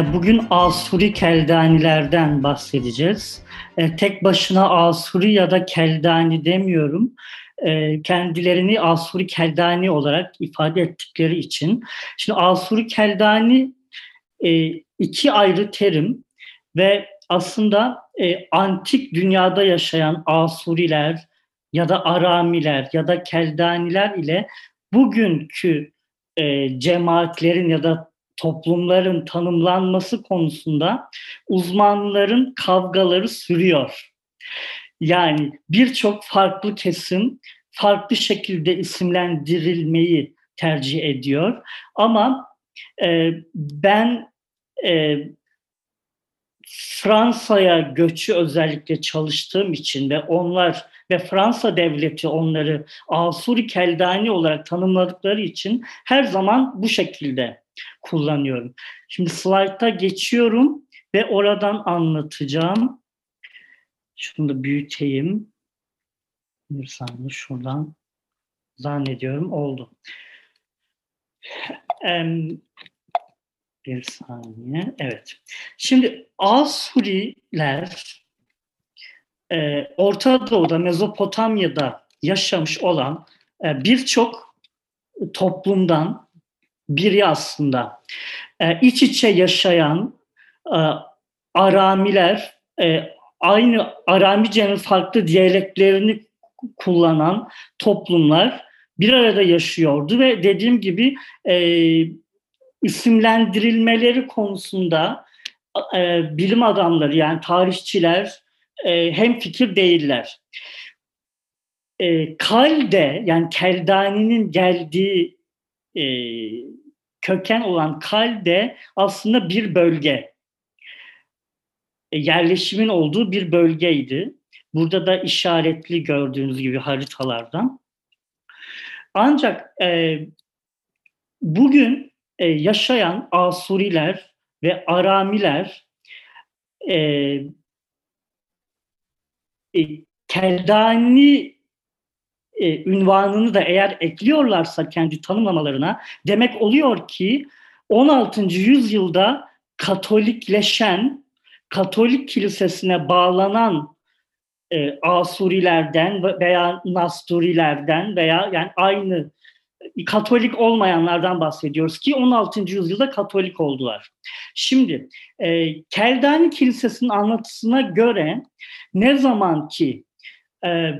E, bugün Asuri Keldanilerden bahsedeceğiz. E, tek başına Asuri ya da Keldani demiyorum. E, kendilerini Asuri Keldani olarak ifade ettikleri için. Şimdi Asuri Keldani iki ayrı terim ve aslında antik dünyada yaşayan Asuriler ya da Aramiler ya da Keldaniler ile bugünkü cemaatlerin ya da toplumların tanımlanması konusunda uzmanların kavgaları sürüyor. Yani birçok farklı kesim farklı şekilde isimlendirilmeyi tercih ediyor. Ama e, ben e, Fransa'ya göçü özellikle çalıştığım için ve onlar ve Fransa devleti onları Asuri Keldani olarak tanımladıkları için her zaman bu şekilde kullanıyorum. Şimdi slayta geçiyorum ve oradan anlatacağım. Şunu da büyüteyim. Bir saniye şuradan zannediyorum oldu. Bir saniye. Evet. Şimdi Asuriler e, Orta Doğu'da, Mezopotamya'da yaşamış olan e, birçok toplumdan biri aslında. E, iç içe yaşayan e, Aramiler, e, aynı Aramice'nin farklı diyaleklerini kullanan toplumlar bir arada yaşıyordu ve dediğim gibi e, isimlendirilmeleri konusunda e, bilim adamları yani tarihçiler e, hem fikir değiller. E, Kalde yani Keldani'nin geldiği e, köken olan Kalde aslında bir bölge. E, yerleşimin olduğu bir bölgeydi. Burada da işaretli gördüğünüz gibi haritalardan. Ancak e, bugün e, yaşayan Asuriler ve Aramiler e, e, Keldani e, ünvanını da eğer ekliyorlarsa kendi tanımlamalarına demek oluyor ki 16. yüzyılda Katolikleşen, Katolik kilisesine bağlanan e, Asurilerden veya Nasturilerden veya yani aynı Katolik olmayanlardan bahsediyoruz ki 16. yüzyılda Katolik oldular. Şimdi e, Keldani Kilisesi'nin anlatısına göre ne zaman ki e,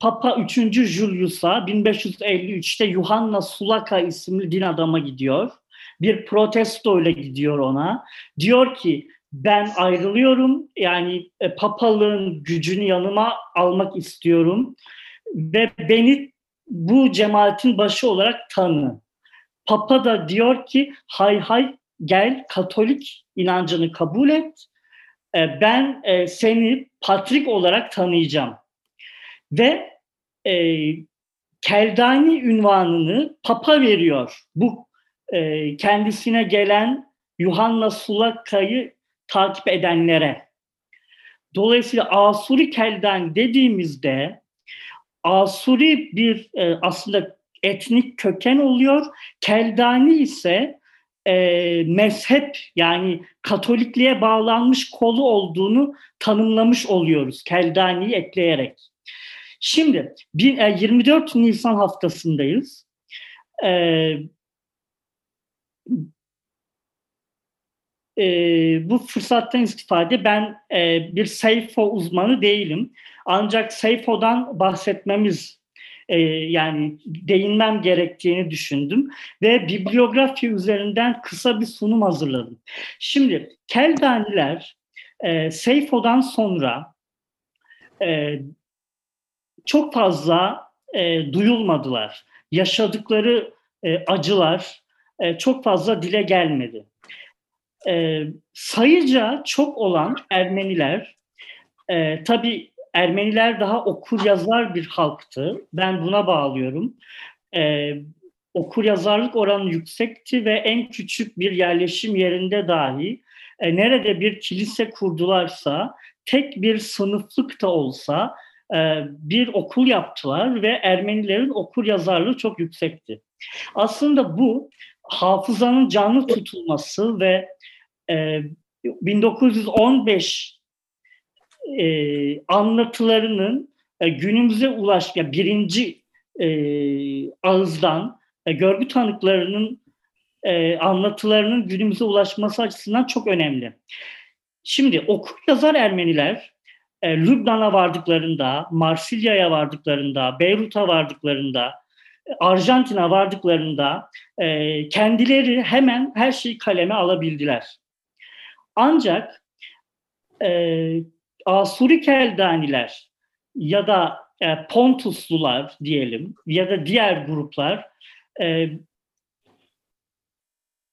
Papa 3. Julius'a 1553'te Yuhanna Sulaka isimli din adama gidiyor. Bir protesto ile gidiyor ona. Diyor ki ben ayrılıyorum yani e, papalığın gücünü yanıma almak istiyorum ve beni bu cemaatin başı olarak tanı. Papa da diyor ki hay hay gel Katolik inancını kabul et. E, ben e, seni patrik olarak tanıyacağım. Ve e, Keldani ünvanını Papa veriyor. Bu e, kendisine gelen Yuhanna Sulaka'yı takip edenlere. Dolayısıyla Asuri Keldani dediğimizde Asuri bir e, aslında etnik köken oluyor. Keldani ise e, mezhep yani Katolikliğe bağlanmış kolu olduğunu tanımlamış oluyoruz Keldani'yi ekleyerek. Şimdi 24 e, Nisan haftasındayız. Ee, bu fırsattan istifade ben e, bir Seyfo uzmanı değilim. Ancak Seyfo'dan bahsetmemiz yani değinmem gerektiğini düşündüm ve bibliografi üzerinden kısa bir sunum hazırladım. Şimdi Keldaniler e, Seyfo'dan sonra çok fazla e, duyulmadılar. Yaşadıkları e, acılar e, çok fazla dile gelmedi. E, sayıca çok olan Ermeniler, e, tabii Ermeniler daha okur yazar bir halktı. Ben buna bağlıyorum. E, okur yazarlık oranı yüksekti ve en küçük bir yerleşim yerinde dahi e, nerede bir kilise kurdularsa tek bir sınıflık da olsa bir okul yaptılar ve Ermenilerin okur yazarlığı çok yüksekti. Aslında bu hafızanın canlı tutulması ve e, 1915 e, anlatılarının e, günümüze ulaş, ya birinci e, ağızdan e, görgü tanıklarının e, anlatılarının günümüze ulaşması açısından çok önemli. Şimdi okur yazar Ermeniler e, Lübnan'a vardıklarında, Marsilya'ya vardıklarında, Beyrut'a vardıklarında, Arjantin'e vardıklarında e, kendileri hemen her şeyi kaleme alabildiler. Ancak e, Asuri Keldaniler ya da e, Pontuslular diyelim ya da diğer gruplar e,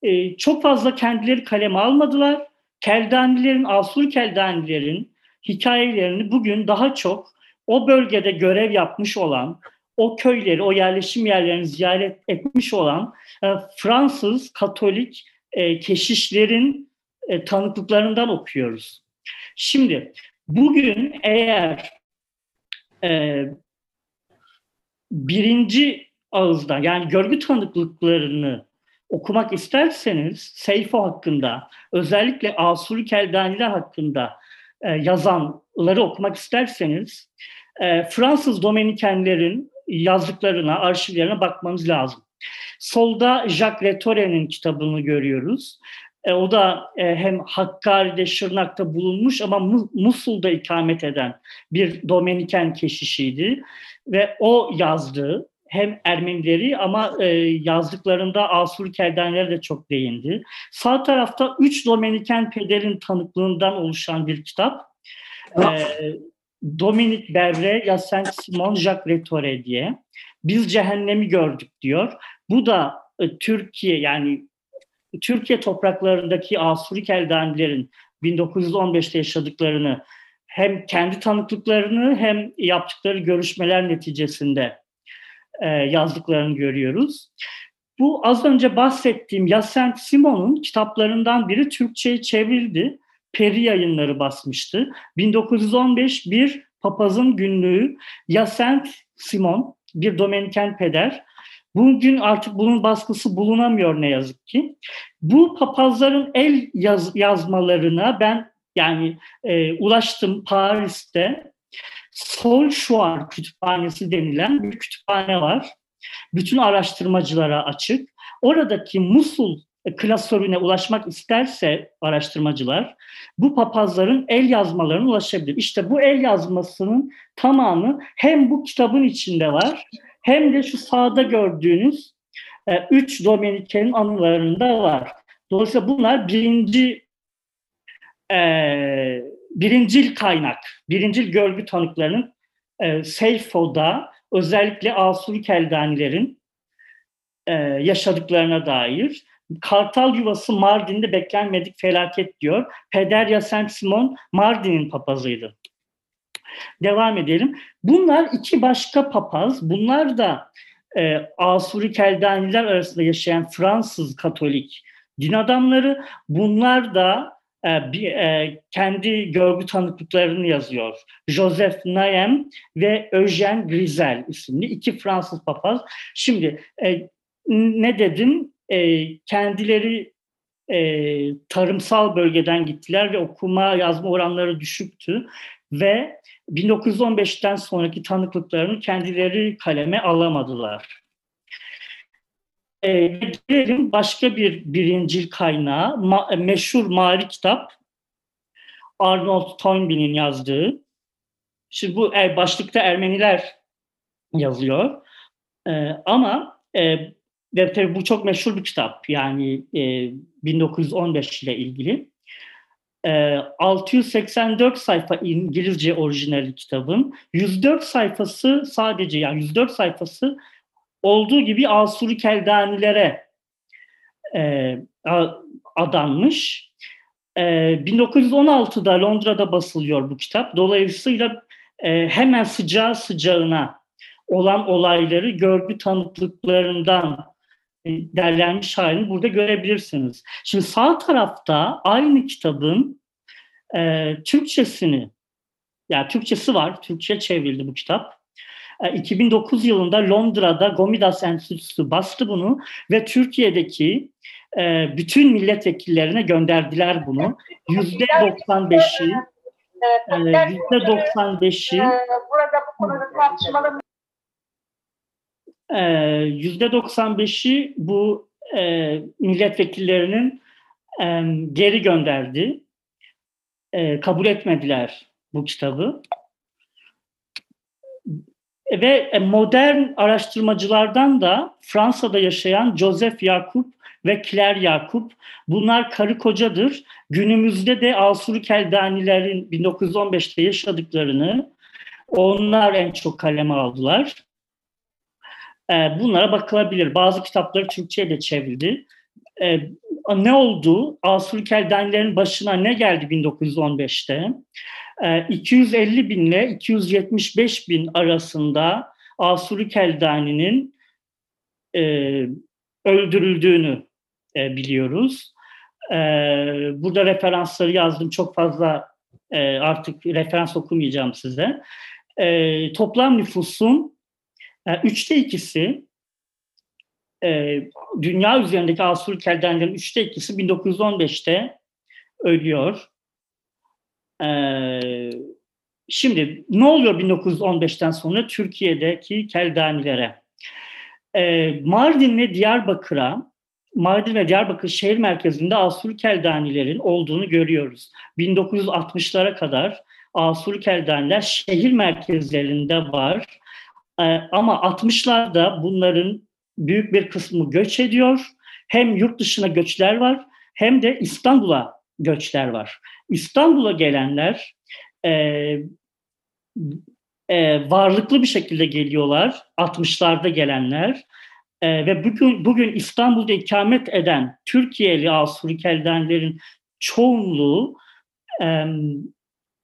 e, çok fazla kendileri kaleme almadılar. Keldanilerin, Asuri Keldanilerin hikayelerini bugün daha çok o bölgede görev yapmış olan, o köyleri, o yerleşim yerlerini ziyaret etmiş olan e, Fransız Katolik e, keşişlerin e, tanıklıklarından okuyoruz. Şimdi bugün eğer e, birinci ağızdan yani görgü tanıklıklarını okumak isterseniz Seyfo hakkında özellikle Asuri Keldaniler hakkında e, yazanları okumak isterseniz e, Fransız Dominikenlerin yazdıklarına, arşivlerine bakmanız lazım. Solda Jacques Retore'nin kitabını görüyoruz. E, o da hem Hakkari'de, Şırnak'ta bulunmuş ama Musul'da ikamet eden bir Dominiken keşişiydi. Ve o yazdı hem Ermenileri ama e, yazdıklarında Asur Keldanilere de çok değindi. Sağ tarafta üç Dominiken pederin tanıklığından oluşan bir kitap. E, Dominik Berre, Yasen Simon, Jacques Retore diye. Biz cehennemi gördük diyor. Bu da e, Türkiye yani Türkiye topraklarındaki Asuri Keldanilerin 1915'te yaşadıklarını hem kendi tanıklıklarını hem yaptıkları görüşmeler neticesinde e, yazdıklarını görüyoruz. Bu az önce bahsettiğim Yasent Simon'un kitaplarından biri Türkçe'ye çevrildi. Peri yayınları basmıştı. 1915 bir papazın günlüğü Yasent Simon, bir Dominiken peder. Bugün artık bunun baskısı bulunamıyor ne yazık ki. Bu papazların el yaz, yazmalarına ben yani e, ulaştım Paris'te. Solşuar Kütüphanesi denilen bir kütüphane var. Bütün araştırmacılara açık. Oradaki Musul klasörüne ulaşmak isterse araştırmacılar bu papazların el yazmalarına ulaşabilir. İşte bu el yazmasının tamamı hem bu kitabın içinde var hem de şu sağda gördüğünüz e, üç Dominike'nin anılarında var. Dolayısıyla bunlar birinci e, birincil kaynak, birincil görgü tanıklarının e, Seyfo'da özellikle Asuri Keldanilerin e, yaşadıklarına dair. Kartal yuvası Mardin'de beklenmedik felaket diyor. Peder Yasen Simon Mardin'in papazıydı. Devam edelim. Bunlar iki başka papaz. Bunlar da e, Asuri Keldaniler arasında yaşayan Fransız Katolik din adamları. Bunlar da bir, e, kendi görgü tanıklıklarını yazıyor. Joseph Naem ve Eugène Grisel isimli iki Fransız papaz. Şimdi e, ne dedim? E, kendileri tarımsal bölgeden gittiler ve okuma yazma oranları düşüktü ve 1915'ten sonraki tanıklıklarını kendileri kaleme alamadılar. E, gelelim başka bir birincil kaynağı, ma, meşhur Mali kitap, Arnold Toynbee'nin yazdığı. Şimdi bu e, başlıkta Ermeniler yazıyor. E, ama e, ve tabii bu çok meşhur bir kitap. Yani e, 1915 ile ilgili. 684 ee, sayfa İngilizce orijinali kitabın. 104 sayfası sadece yani 104 sayfası olduğu gibi Asuri Keldanilere e, adanmış. E, 1916'da Londra'da basılıyor bu kitap. Dolayısıyla e, hemen sıcağı sıcağına olan olayları görgü tanıklıklarından e, derlenmiş halini burada görebilirsiniz. Şimdi sağ tarafta aynı kitabın e, Türkçesini, yani Türkçesi var, Türkçe çevrildi bu kitap. 2009 yılında Londra'da Gomidas Enstitüsü bastı bunu ve Türkiye'deki bütün milletvekillerine gönderdiler bunu. Yüzde 95'i yüzde 95'i burada bu konuda tartışmalı yüzde 95'i bu e, milletvekillerinin e, geri gönderdi. E, kabul etmediler bu kitabı. Ve modern araştırmacılardan da Fransa'da yaşayan Joseph Yakup ve Claire Yakup bunlar karı kocadır. Günümüzde de Asur Keldanilerin 1915'te yaşadıklarını onlar en çok kaleme aldılar. Ee, bunlara bakılabilir. Bazı kitapları Türkçe'ye de çevrildi. Ee, ne oldu? Asur Keldanilerin başına ne geldi 1915'te? 250 ee, bin ile 275 bin arasında Asuri Keldani'nin e, öldürüldüğünü e, biliyoruz. burada referansları yazdım. Çok fazla e, artık referans okumayacağım size. toplam nüfusun üçte ikisi e, dünya üzerindeki Asur keldenlerin üçte ikisi 1915'te ölüyor. E, şimdi ne oluyor 1915'ten sonra Türkiye'deki keldanilere? E, Mardin ve Diyarbakır'a Mardin ve Diyarbakır şehir merkezinde Asur Keldanilerin olduğunu görüyoruz. 1960'lara kadar Asur Keldaniler şehir merkezlerinde var ee, ama 60'larda bunların büyük bir kısmı göç ediyor. Hem yurt dışına göçler var hem de İstanbul'a göçler var. İstanbul'a gelenler e, e, varlıklı bir şekilde geliyorlar. 60'larda gelenler. E, ve bugün bugün İstanbul'da ikamet eden Türkiye'li Asurikeldenlerin çoğunluğu e,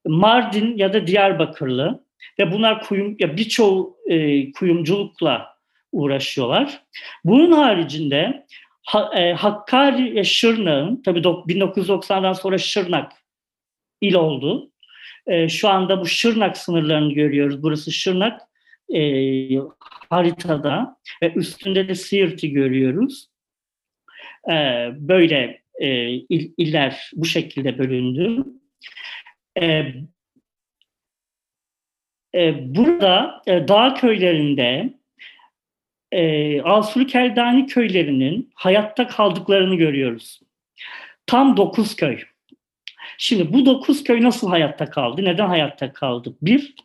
Mardin ya da Diyarbakırlı ve bunlar kuyum ya birçoğu e, kuyumculukla uğraşıyorlar. Bunun haricinde e, Hakkari Şırnak'ın tabii 1990'dan sonra Şırnak il oldu. E, şu anda bu Şırnak sınırlarını görüyoruz. Burası Şırnak e, haritada ve üstünde de Siirt'i görüyoruz. E, böyle e, il, iller bu şekilde bölündü. E, e, burada e, dağ köylerinde e, Asur Keldani köylerinin hayatta kaldıklarını görüyoruz. Tam dokuz köy. Şimdi bu dokuz köy nasıl hayatta kaldı? Neden hayatta kaldı? Bir,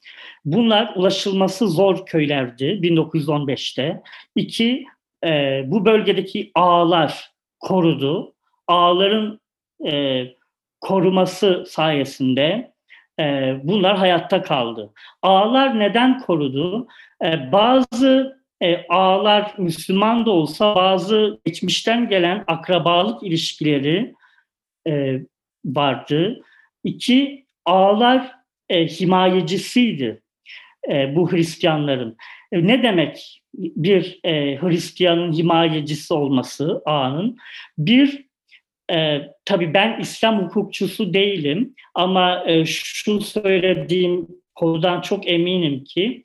bunlar ulaşılması zor köylerdi 1915'te. İki, e, bu bölgedeki ağlar korudu. Ağların e, koruması sayesinde e, bunlar hayatta kaldı. Ağlar neden korudu? E, bazı e, ağlar Müslüman da olsa bazı geçmişten gelen akrabalık ilişkileri e, vardı. İki, ağlar e, himayecisiydi e, bu Hristiyanların. E, ne demek bir e, Hristiyanın himayecisi olması ağanın? Bir, e, tabii ben İslam hukukçusu değilim ama e, şu söylediğim konudan çok eminim ki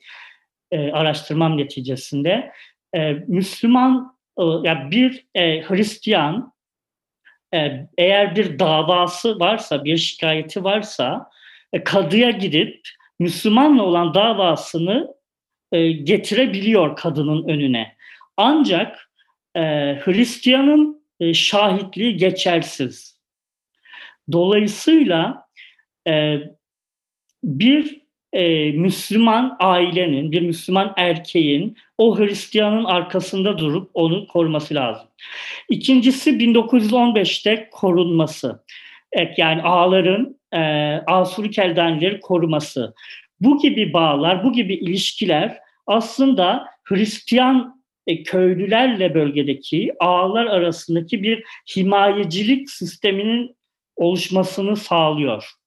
e, araştırmam neticesinde e, Müslüman e, ya bir e, Hristiyan e, eğer bir davası varsa bir şikayeti varsa e, kadıya gidip Müslümanla olan davasını e, getirebiliyor kadının önüne. Ancak e, Hristiyanın e, şahitliği geçersiz. Dolayısıyla e, bir e, Müslüman ailenin, bir Müslüman erkeğin o Hristiyanın arkasında durup onu koruması lazım. İkincisi 1915'te korunması. Yani ağların, e, Asuri Keldanileri koruması. Bu gibi bağlar, bu gibi ilişkiler aslında Hristiyan e, köylülerle bölgedeki ağlar arasındaki bir himayecilik sisteminin oluşmasını sağlıyor.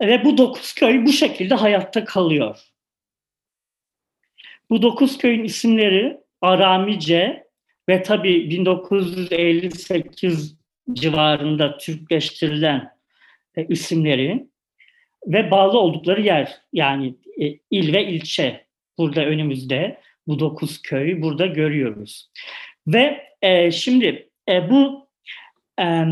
Ve bu dokuz köy bu şekilde hayatta kalıyor. Bu dokuz köyün isimleri Aramice ve tabii 1958 civarında Türkleştirilen e, isimleri ve bağlı oldukları yer yani e, il ve ilçe burada önümüzde bu dokuz köy burada görüyoruz. Ve e, şimdi e, bu e,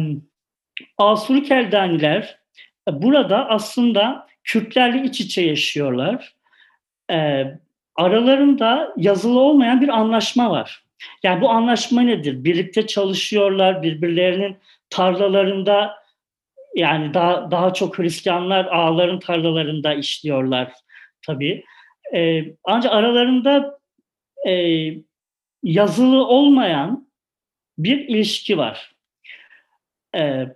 Asuri Keldaniler burada aslında Kürtlerle iç içe yaşıyorlar. E, aralarında yazılı olmayan bir anlaşma var. Yani bu anlaşma nedir? Birlikte çalışıyorlar, birbirlerinin tarlalarında yani daha daha çok Hristiyanlar ağların tarlalarında işliyorlar tabii. E, ancak aralarında e, yazılı olmayan bir ilişki var. E,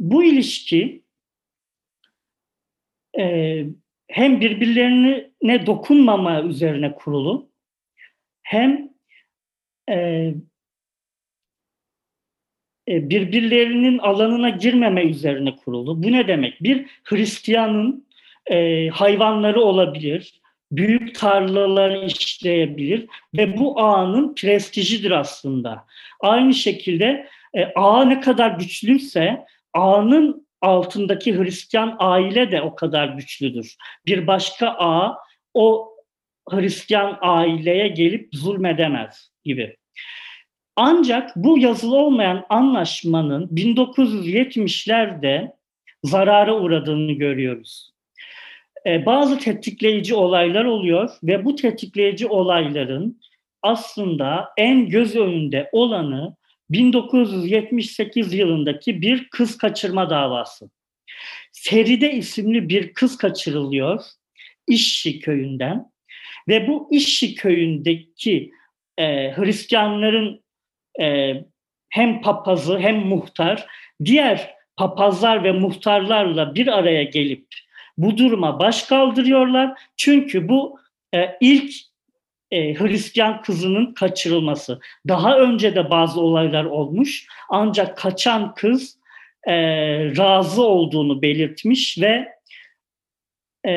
bu ilişki e, hem birbirlerine dokunmama üzerine kurulu hem e, e, birbirlerinin alanına girmeme üzerine kurulu. Bu ne demek? Bir Hristiyanın e, hayvanları olabilir, büyük tarlalar işleyebilir ve bu ağanın prestijidir aslında. Aynı şekilde e, ağa ne kadar güçlüyse ağanın altındaki Hristiyan aile de o kadar güçlüdür. Bir başka ağa o Hristiyan aileye gelip zulmedemez gibi. Ancak bu yazılı olmayan anlaşmanın 1970'lerde zarara uğradığını görüyoruz. Ee, bazı tetikleyici olaylar oluyor ve bu tetikleyici olayların aslında en göz önünde olanı 1978 yılındaki bir kız kaçırma davası. Feride isimli bir kız kaçırılıyor İşşi köyünden ve bu İşşi köyündeki e, Hristiyanların e, hem papazı hem muhtar diğer papazlar ve muhtarlarla bir araya gelip bu duruma baş kaldırıyorlar. Çünkü bu e, ilk e, Hristiyan kızının kaçırılması. Daha önce de bazı olaylar olmuş ancak kaçan kız e, razı olduğunu belirtmiş ve e,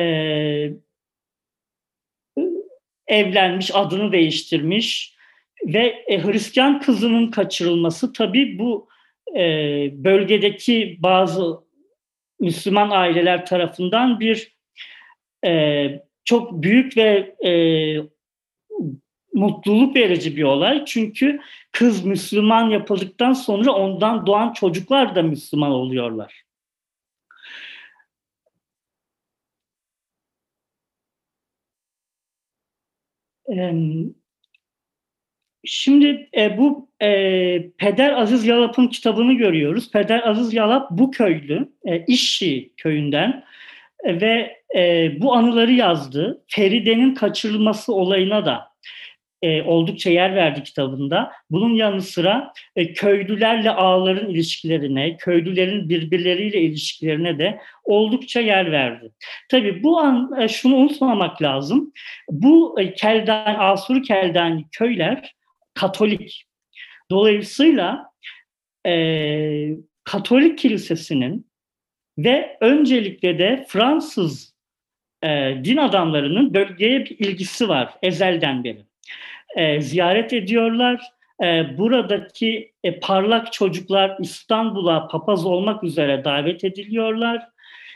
evlenmiş, adını değiştirmiş ve e, Hristiyan kızının kaçırılması tabii bu e, bölgedeki bazı Müslüman aileler tarafından bir e, çok büyük ve e, mutluluk verici bir olay. Çünkü kız Müslüman yapıldıktan sonra ondan doğan çocuklar da Müslüman oluyorlar. Şimdi e, bu e, Peder Aziz Yalap'ın kitabını görüyoruz. Peder Aziz Yalap bu köylü, e, köyünden e, ve bu anıları yazdı. Feride'nin kaçırılması olayına da e, oldukça yer verdi kitabında. Bunun yanı sıra e, köylülerle ağların ilişkilerine, köylülerin birbirleriyle ilişkilerine de oldukça yer verdi. Tabii bu an e, şunu unutmamak lazım. Bu e, Keldan, Asur Keldani köyler Katolik. Dolayısıyla e, Katolik kilisesinin ve öncelikle de Fransız e, din adamlarının bölgeye bir ilgisi var ezelden beri e, ziyaret ediyorlar. E, buradaki e, parlak çocuklar İstanbul'a papaz olmak üzere davet ediliyorlar.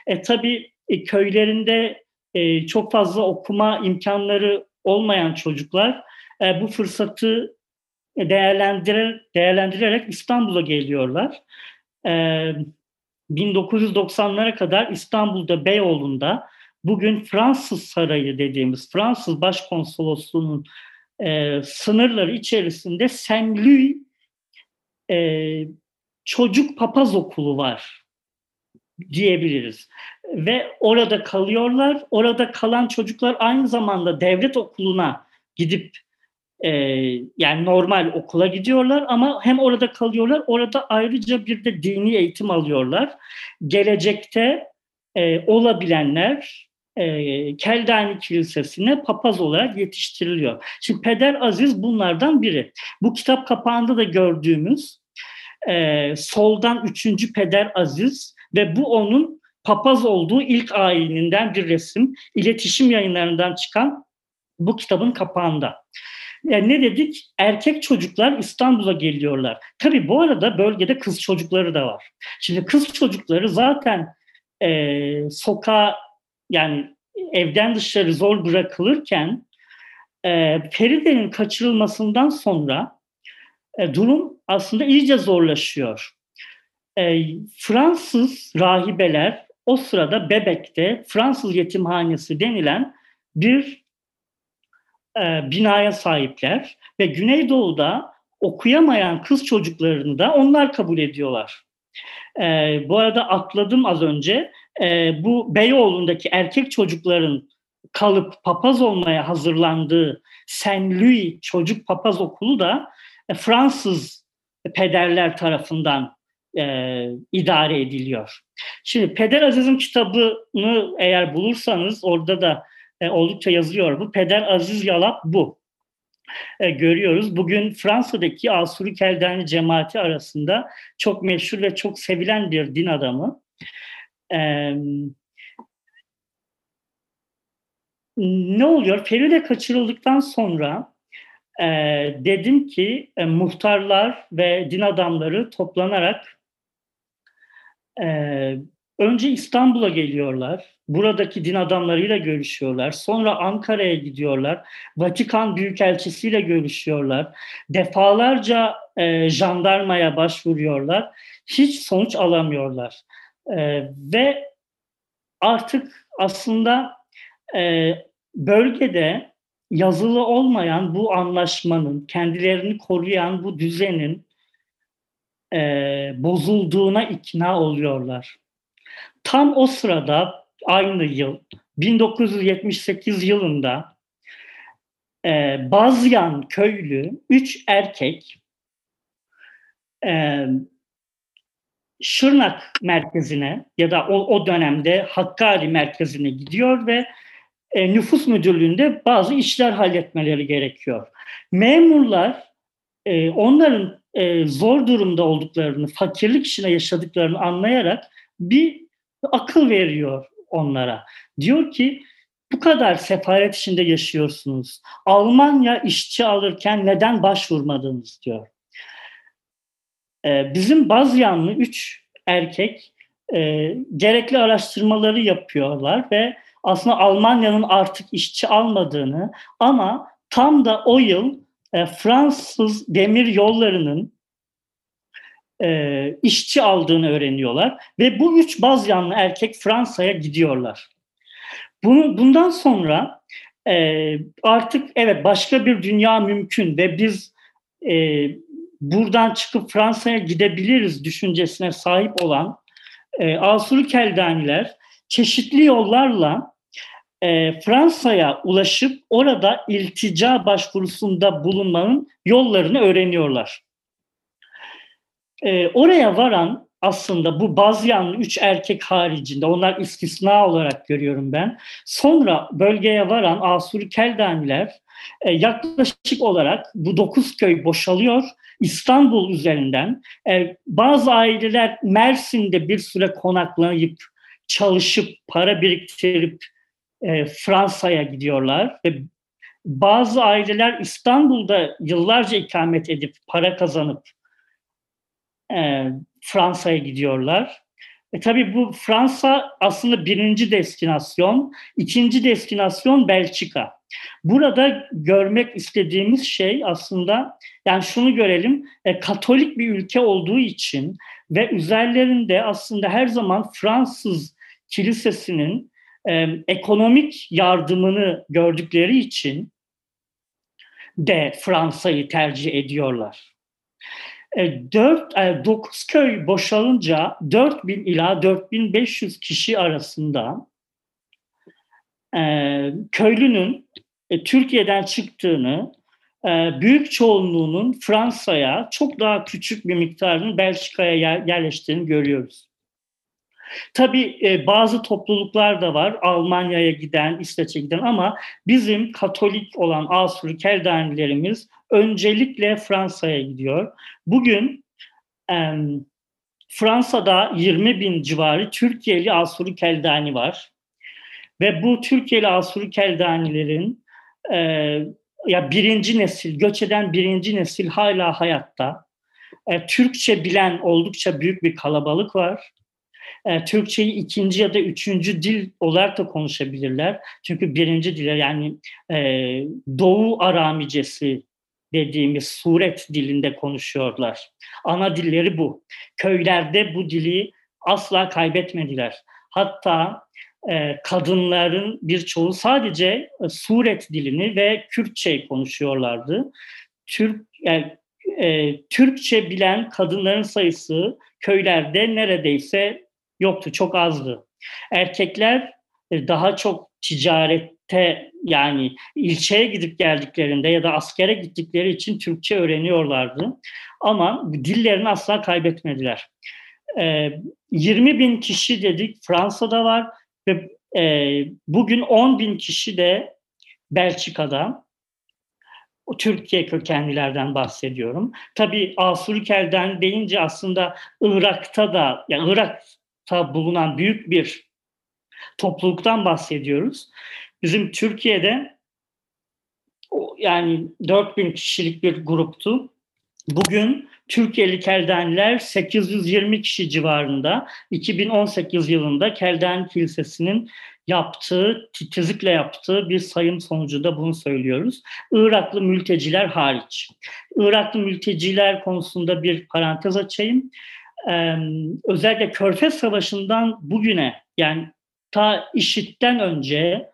E, tabii e, köylerinde e, çok fazla okuma imkanları olmayan çocuklar e, bu fırsatı değerlendirer, değerlendirerek İstanbul'a geliyorlar. E, 1990'lara kadar İstanbul'da Beyoğlu'nda bugün Fransız Sarayı dediğimiz Fransız Başkonsolosluğu'nun e, sınırları içerisinde Louis e, çocuk papaz okulu var diyebiliriz. Ve orada kalıyorlar. Orada kalan çocuklar aynı zamanda devlet okuluna gidip e, yani normal okula gidiyorlar ama hem orada kalıyorlar orada ayrıca bir de dini eğitim alıyorlar. Gelecekte e, olabilenler e, Keldani Kilisesi'ne papaz olarak yetiştiriliyor. Şimdi Peder Aziz bunlardan biri. Bu kitap kapağında da gördüğümüz e, soldan üçüncü Peder Aziz ve bu onun papaz olduğu ilk ayininden bir resim. İletişim yayınlarından çıkan bu kitabın kapağında. Yani ne dedik? Erkek çocuklar İstanbul'a geliyorlar. Tabii bu arada bölgede kız çocukları da var. Şimdi kız çocukları zaten e, sokağa yani evden dışarı zor bırakılırken e, Feride'nin kaçırılmasından sonra e, durum aslında iyice zorlaşıyor. E, Fransız rahibeler o sırada Bebek'te Fransız yetimhanesi denilen bir e, binaya sahipler ve Güneydoğu'da okuyamayan kız çocuklarını da onlar kabul ediyorlar. E, bu arada atladım az önce. E, bu Beyoğlu'ndaki erkek çocukların kalıp papaz olmaya hazırlandığı Saint Louis Çocuk Papaz Okulu da e, Fransız pederler tarafından e, idare ediliyor. Şimdi Peder Aziz'in kitabını eğer bulursanız orada da e, oldukça yazıyor bu. Peder Aziz Yalap bu. E, görüyoruz. Bugün Fransa'daki Asuri Keldani cemaati arasında çok meşhur ve çok sevilen bir din adamı. Ne oluyor? Feride kaçırıldıktan sonra e, dedim ki e, muhtarlar ve din adamları toplanarak e, önce İstanbul'a geliyorlar. Buradaki din adamlarıyla görüşüyorlar. Sonra Ankara'ya gidiyorlar. Vatikan Büyükelçisiyle görüşüyorlar. Defalarca e, jandarmaya başvuruyorlar. Hiç sonuç alamıyorlar. E, ve artık aslında e, bölgede yazılı olmayan bu anlaşmanın, kendilerini koruyan bu düzenin e, bozulduğuna ikna oluyorlar. Tam o sırada aynı yıl 1978 yılında e, Bazyan köylü üç erkek e, Şırnak merkezine ya da o, o dönemde Hakkari merkezine gidiyor ve e, nüfus müdürlüğünde bazı işler halletmeleri gerekiyor. Memurlar e, onların e, zor durumda olduklarını, fakirlik içinde yaşadıklarını anlayarak bir akıl veriyor onlara. Diyor ki bu kadar sefaret içinde yaşıyorsunuz. Almanya işçi alırken neden başvurmadınız diyor. Ee, bizim Bazyanlı üç erkek e, gerekli araştırmaları yapıyorlar ve aslında Almanya'nın artık işçi almadığını ama tam da o yıl e, Fransız demir yollarının e, işçi aldığını öğreniyorlar ve bu üç Bazyanlı erkek Fransa'ya gidiyorlar. Bunu, bundan sonra e, artık evet başka bir dünya mümkün ve biz e, buradan çıkıp Fransa'ya gidebiliriz düşüncesine sahip olan e, Asuru Keldaniler çeşitli yollarla e, Fransa'ya ulaşıp orada iltica başvurusunda bulunmanın yollarını öğreniyorlar. E, oraya varan aslında bu Bazyanlı üç erkek haricinde onlar istisna olarak görüyorum ben. Sonra bölgeye varan Asuri Keldaniler e, yaklaşık olarak bu dokuz köy boşalıyor. İstanbul üzerinden e, bazı aileler Mersin'de bir süre konaklayıp çalışıp para biriktirip e, Fransa'ya gidiyorlar ve bazı aileler İstanbul'da yıllarca ikamet edip para kazanıp e, Fransa'ya gidiyorlar. E tabii bu Fransa aslında birinci destinasyon, ikinci destinasyon Belçika. Burada görmek istediğimiz şey aslında yani şunu görelim, e, Katolik bir ülke olduğu için ve üzerlerinde aslında her zaman Fransız kilisesinin e, ekonomik yardımını gördükleri için de Fransa'yı tercih ediyorlar. 4 e, 9 e, köy boşalınca 4000 ila 4500 kişi arasında e, köylünün Türkiye'den çıktığını, büyük çoğunluğunun Fransa'ya çok daha küçük bir miktarının Belçika'ya yerleştiğini görüyoruz. Tabii e, bazı topluluklar da var Almanya'ya giden, İsveç'e giden ama bizim Katolik olan Asuri Keldanilerimiz öncelikle Fransa'ya gidiyor. Bugün e, Fransa'da 20 bin civarı Türkiye'li Asuri Keldani var. Ve bu Türkiye'li Asuri Keldanilerin e, ya birinci nesil, göç eden birinci nesil hala hayatta. E, Türkçe bilen oldukça büyük bir kalabalık var. e, Türkçeyi ikinci ya da üçüncü dil olarak da konuşabilirler. Çünkü birinci dil yani e, Doğu Aramicesi dediğimiz suret dilinde konuşuyorlar. Ana dilleri bu. Köylerde bu dili asla kaybetmediler. Hatta kadınların birçoğu sadece e, suret dilini ve Kürtçe konuşuyorlardı. Türk yani, e, Türkçe bilen kadınların sayısı köylerde neredeyse yoktu, çok azdı. Erkekler e, daha çok ticarette yani ilçeye gidip geldiklerinde ya da askere gittikleri için Türkçe öğreniyorlardı. Ama dillerini asla kaybetmediler. E, 20 bin kişi dedik Fransa'da var ve e, bugün 10 bin kişi de Belçika'da. O Türkiye kökenlilerden bahsediyorum. Tabii Asurikel'den deyince aslında Irak'ta da, yani Irak'ta bulunan büyük bir topluluktan bahsediyoruz. Bizim Türkiye'de yani 4000 kişilik bir gruptu. Bugün Türkiye'li Keldaniler 820 kişi civarında 2018 yılında Keldani Kilisesi'nin yaptığı, titizlikle yaptığı bir sayım sonucu da bunu söylüyoruz. Iraklı mülteciler hariç. Iraklı mülteciler konusunda bir parantez açayım. Ee, özellikle Körfez Savaşı'ndan bugüne yani ta IŞİD'den önce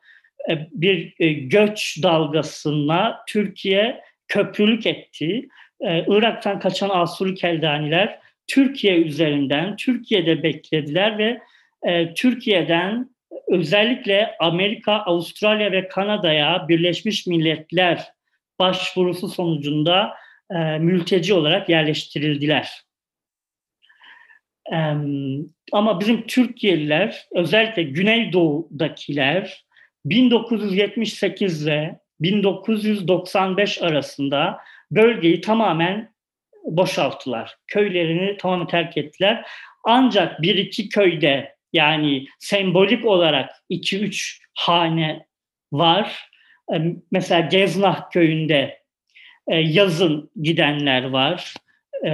e, bir e, göç dalgasına Türkiye köprülük etti. Ee, Irak'tan kaçan Asuri Keldaniler Türkiye üzerinden Türkiye'de beklediler ve e, Türkiye'den özellikle Amerika, Avustralya ve Kanada'ya Birleşmiş Milletler başvurusu sonucunda e, mülteci olarak yerleştirildiler. E, ama bizim Türkiye'liler, özellikle Güneydoğu'dakiler 1978 ile 1995 arasında bölgeyi tamamen boşalttılar. Köylerini tamamen terk ettiler. Ancak bir iki köyde yani sembolik olarak 2-3 hane var. E, mesela Geznah köyünde e, yazın gidenler var. E,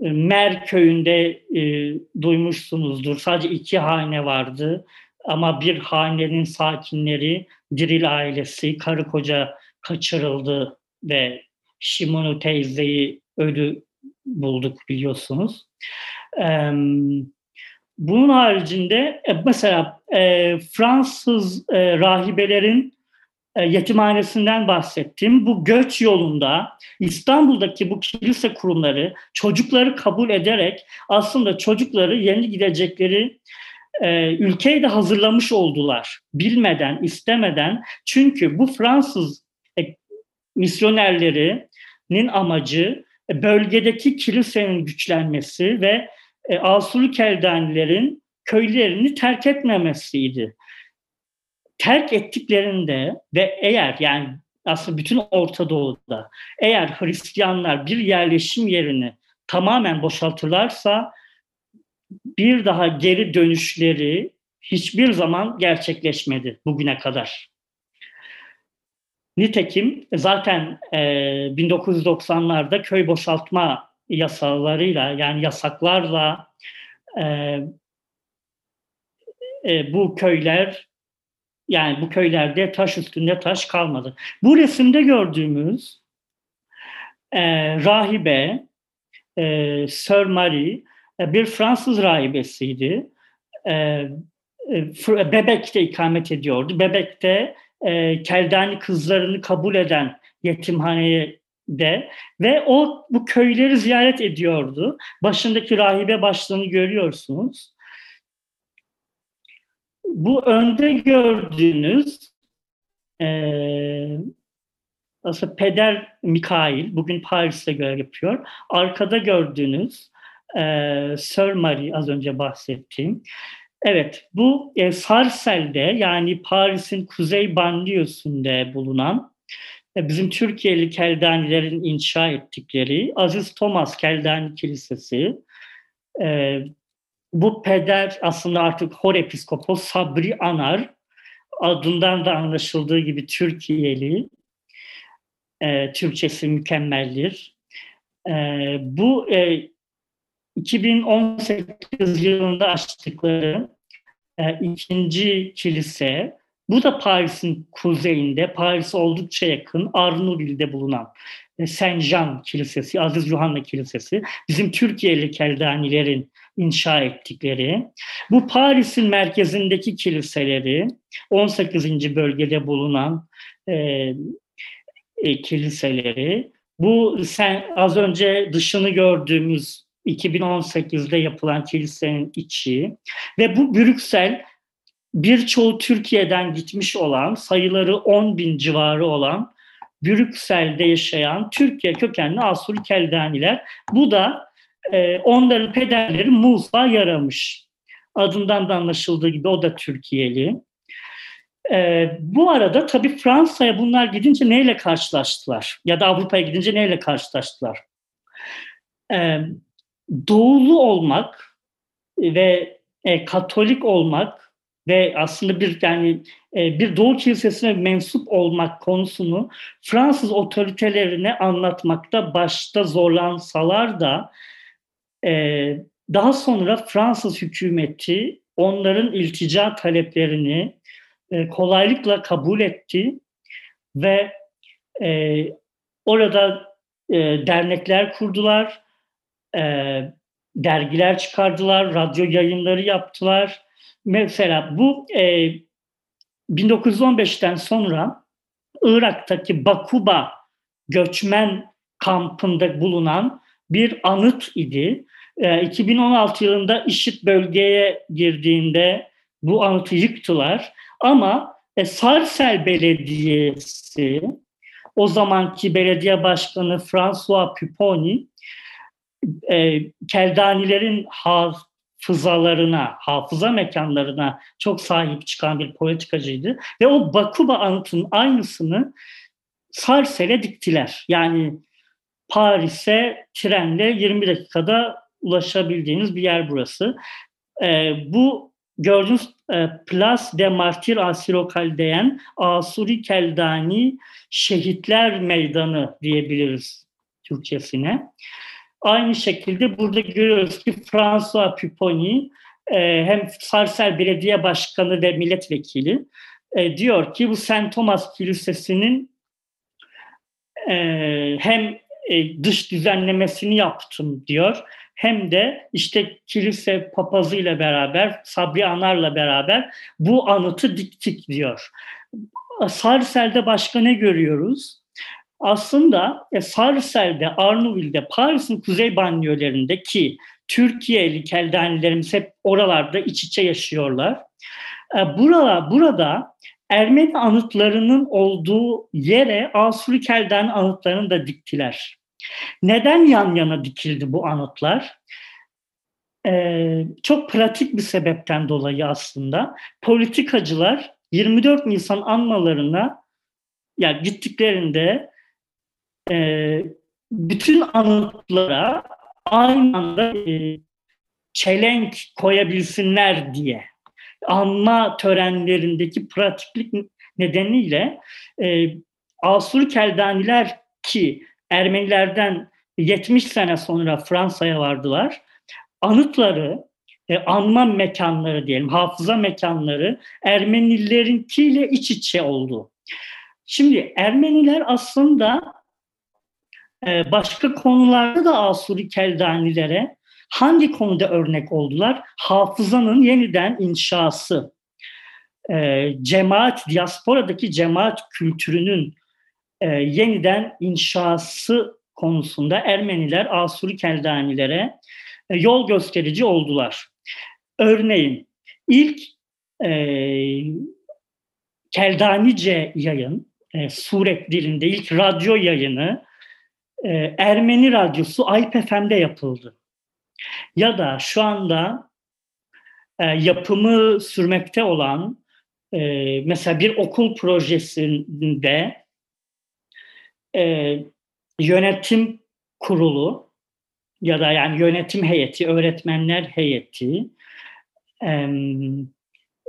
Mer köyünde duymuşsunuzdur. Sadece iki hane vardı. Ama bir hanenin sakinleri Diril ailesi, karı koca kaçırıldı ve Shimonu teyzeyi ölü bulduk biliyorsunuz. Evet bunun haricinde e, mesela e, Fransız e, rahibelerin e, yetimhanesinden bahsettim. Bu göç yolunda İstanbul'daki bu kilise kurumları çocukları kabul ederek aslında çocukları yeni gidecekleri e, ülkeyi de hazırlamış oldular. Bilmeden, istemeden. Çünkü bu Fransız misyonerlerinin amacı e, bölgedeki kilisenin güçlenmesi ve e, Asulu Keldanilerin köylerini terk etmemesiydi. Terk ettiklerinde ve eğer yani aslında bütün Orta Doğu'da eğer Hristiyanlar bir yerleşim yerini tamamen boşaltırlarsa bir daha geri dönüşleri hiçbir zaman gerçekleşmedi bugüne kadar. Nitekim zaten e, 1990'larda köy boşaltma yasalarıyla yani yasaklarla e, e, bu köyler yani bu köylerde taş üstünde taş kalmadı. Bu resimde gördüğümüz e, rahibe e, Sir Marie e, bir Fransız rahibesiydi. E, e, Bebek'te ikamet ediyordu. Bebek'te e, Keldani kızlarını kabul eden yetimhaneye de ve o bu köyleri ziyaret ediyordu. Başındaki rahibe başlığını görüyorsunuz. Bu önde gördüğünüz e, aslında Peder Mikail bugün Paris'te görev yapıyor. Arkada gördüğünüz e, Sir Marie az önce bahsettiğim. Evet bu e, Sarsel'de yani Paris'in kuzey banliyosunda bulunan e, bizim Türkiye'li Keldanilerin inşa ettikleri Aziz Thomas Keldani Kilisesi. E, bu peder aslında artık Hor Episkopos Sabri Anar adından da anlaşıldığı gibi Türkiye'li. E, Türkçesi mükemmeldir. E, bu e, 2018 yılında açtıkları e, ikinci kilise, bu da Paris'in kuzeyinde, Paris oldukça yakın, Arnouville'de bulunan e, Saint Jean Kilisesi, Aziz Yuhanna Kilisesi, bizim Türkiye'li Keldanilerin inşa ettikleri. Bu Paris'in merkezindeki kiliseleri, 18. bölgede bulunan e, e, kiliseleri, bu sen az önce dışını gördüğümüz 2018'de yapılan kilisenin içi ve bu Brüksel birçoğu Türkiye'den gitmiş olan sayıları 10 bin civarı olan Brüksel'de yaşayan Türkiye kökenli Asuri Keldaniler. Bu da e, onların pederleri Musa yaramış. Adından da anlaşıldığı gibi o da Türkiye'li. E, bu arada tabii Fransa'ya bunlar gidince neyle karşılaştılar? Ya da Avrupa'ya gidince neyle karşılaştılar? E, doğulu olmak ve e, Katolik olmak ve aslında bir yani e, bir Doğu Kilisesi'ne mensup olmak konusunu Fransız otoritelerine anlatmakta başta zorlansalar da e, daha sonra Fransız hükümeti onların iltica taleplerini e, kolaylıkla kabul etti ve e, orada e, dernekler kurdular, e, dergiler çıkardılar, radyo yayınları yaptılar. Mesela bu e, 1915'ten sonra Irak'taki Bakuba göçmen kampında bulunan bir anıt idi. E, 2016 yılında IŞİD bölgeye girdiğinde bu anıtı yıktılar. Ama e, Sarsel Belediyesi, o zamanki belediye başkanı François Pupponi, e, Keldanilerin hafızalarına, hafıza mekanlarına çok sahip çıkan bir politikacıydı. Ve o Bakuba anıtının aynısını Sarsel'e diktiler. Yani Paris'e trenle 20 dakikada ulaşabildiğiniz bir yer burası. E, bu gördüğünüz e, Place de Martir Asirokaldeyen Asuri Keldani Şehitler Meydanı diyebiliriz Türkçesine. Aynı şekilde burada görüyoruz ki François Pupponi e, hem Sarsel Belediye Başkanı ve milletvekili e, diyor ki bu Saint Thomas Kilisesi'nin e, hem e, dış düzenlemesini yaptım diyor. Hem de işte kilise papazı ile beraber, Sabri Anar'la beraber bu anıtı diktik diyor. Sarsel'de başka ne görüyoruz? Aslında e, Sarsel'de, Arnouville'de, Paris'in kuzey banyolarındaki Türkiye'li keldanilerimiz hep oralarda iç içe yaşıyorlar. E, burada, burada Ermeni anıtlarının olduğu yere Asuri Kelden anıtlarını da diktiler. Neden yan yana dikildi bu anıtlar? Ee, çok pratik bir sebepten dolayı aslında politikacılar 24 Nisan anmalarına yani gittiklerinde e, bütün anıtlara aynı anda e, çelenk koyabilsinler diye anma törenlerindeki pratiklik nedeniyle e, Asur Keldaniler ki Ermenilerden 70 sene sonra Fransa'ya vardılar. Anıtları, e, anma mekanları diyelim, hafıza mekanları Ermenilerinkiyle iç içe oldu. Şimdi Ermeniler aslında başka konularda da Asuri Keldanilere hangi konuda örnek oldular? Hafızanın yeniden inşası, e, cemaat, diasporadaki cemaat kültürünün e, yeniden inşası konusunda Ermeniler Asuri Keldanilere e, yol gösterici oldular. Örneğin ilk e, Keldanice yayın, e, Suret dilinde ilk radyo yayını e, Ermeni radyosu Ayp FM'de yapıldı. Ya da şu anda e, yapımı sürmekte olan e, mesela bir okul projesinde e, yönetim kurulu ya da yani yönetim heyeti, öğretmenler heyeti e,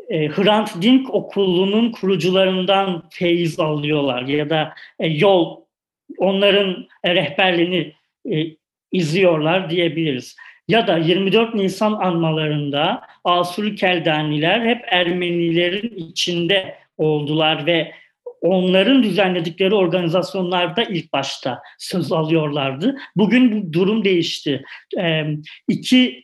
e, Hrant Dink okulunun kurucularından feyiz alıyorlar ya da e, yol onların rehberliğini e, izliyorlar diyebiliriz. ya da 24 Nisan anmalarında Asuri Keldaniler hep Ermenilerin içinde oldular ve onların düzenledikleri organizasyonlarda ilk başta söz alıyorlardı. Bugün bu durum değişti. Ee, iki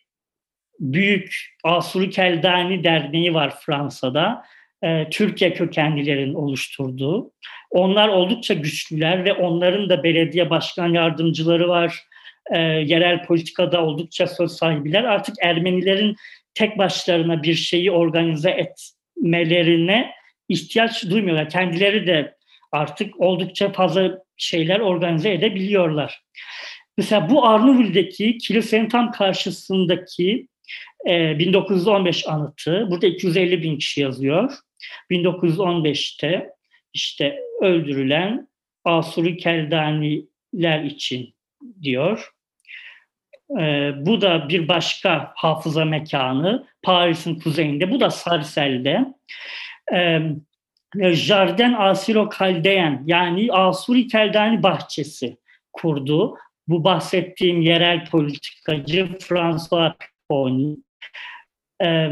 büyük Asuri Keldani Derneği var Fransa'da. Ee, Türkiye kökenlilerin oluşturduğu. Onlar oldukça güçlüler ve onların da belediye başkan yardımcıları var. Ee, yerel politikada oldukça söz sahibiler. Artık Ermenilerin tek başlarına bir şeyi organize etmelerine ihtiyaç duymuyorlar. Kendileri de artık oldukça fazla şeyler organize edebiliyorlar. Mesela bu Arnavutl'deki kilisenin tam karşısındaki e, 1915 anıtı, burada 250 bin kişi yazıyor. 1915'te işte öldürülen Asuri Keldaniler için diyor. E, bu da bir başka hafıza mekanı Paris'in kuzeyinde. Bu da Sarsel'de e, Jardin Asiro Kaldeyen yani Asuri Keldani bahçesi kurdu. Bu bahsettiğim yerel politikacı François Piconi. E,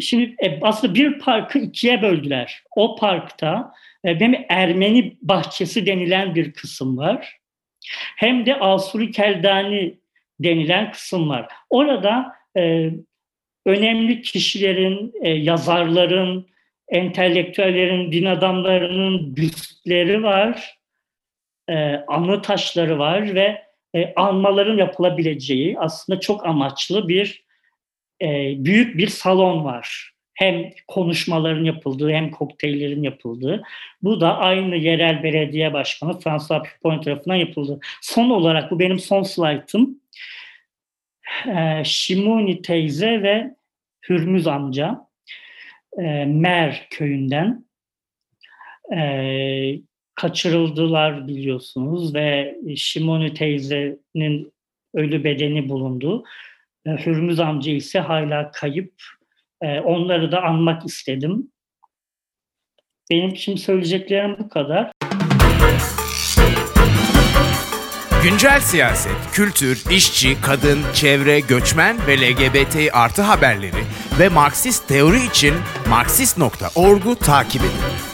şimdi e, aslında bir parkı ikiye böldüler. O parkta e, hem Ermeni bahçesi denilen bir kısım var. Hem de Asuri Keldani denilen kısım var. Orada e, önemli kişilerin, e, yazarların, entelektüellerin, din adamlarının büstleri var, e, anı taşları var ve e, anmaların yapılabileceği aslında çok amaçlı bir e, büyük bir salon var. Hem konuşmaların yapıldığı hem kokteyllerin yapıldığı. Bu da aynı yerel belediye başkanı François Pipon tarafından yapıldı. Son olarak bu benim son slaytım. E, Şimuni teyze ve Hürmüz amca e, Mer köyünden e, kaçırıldılar biliyorsunuz ve Şimoni teyzenin ölü bedeni bulundu. E, Hürmüz amca ise hala kayıp. E, onları da anmak istedim. Benim şimdi söyleyeceklerim bu kadar. Güncel siyaset, kültür, işçi, kadın, çevre, göçmen ve LGBT artı haberleri ve Marksist teori için Marksist.org'u takip edin.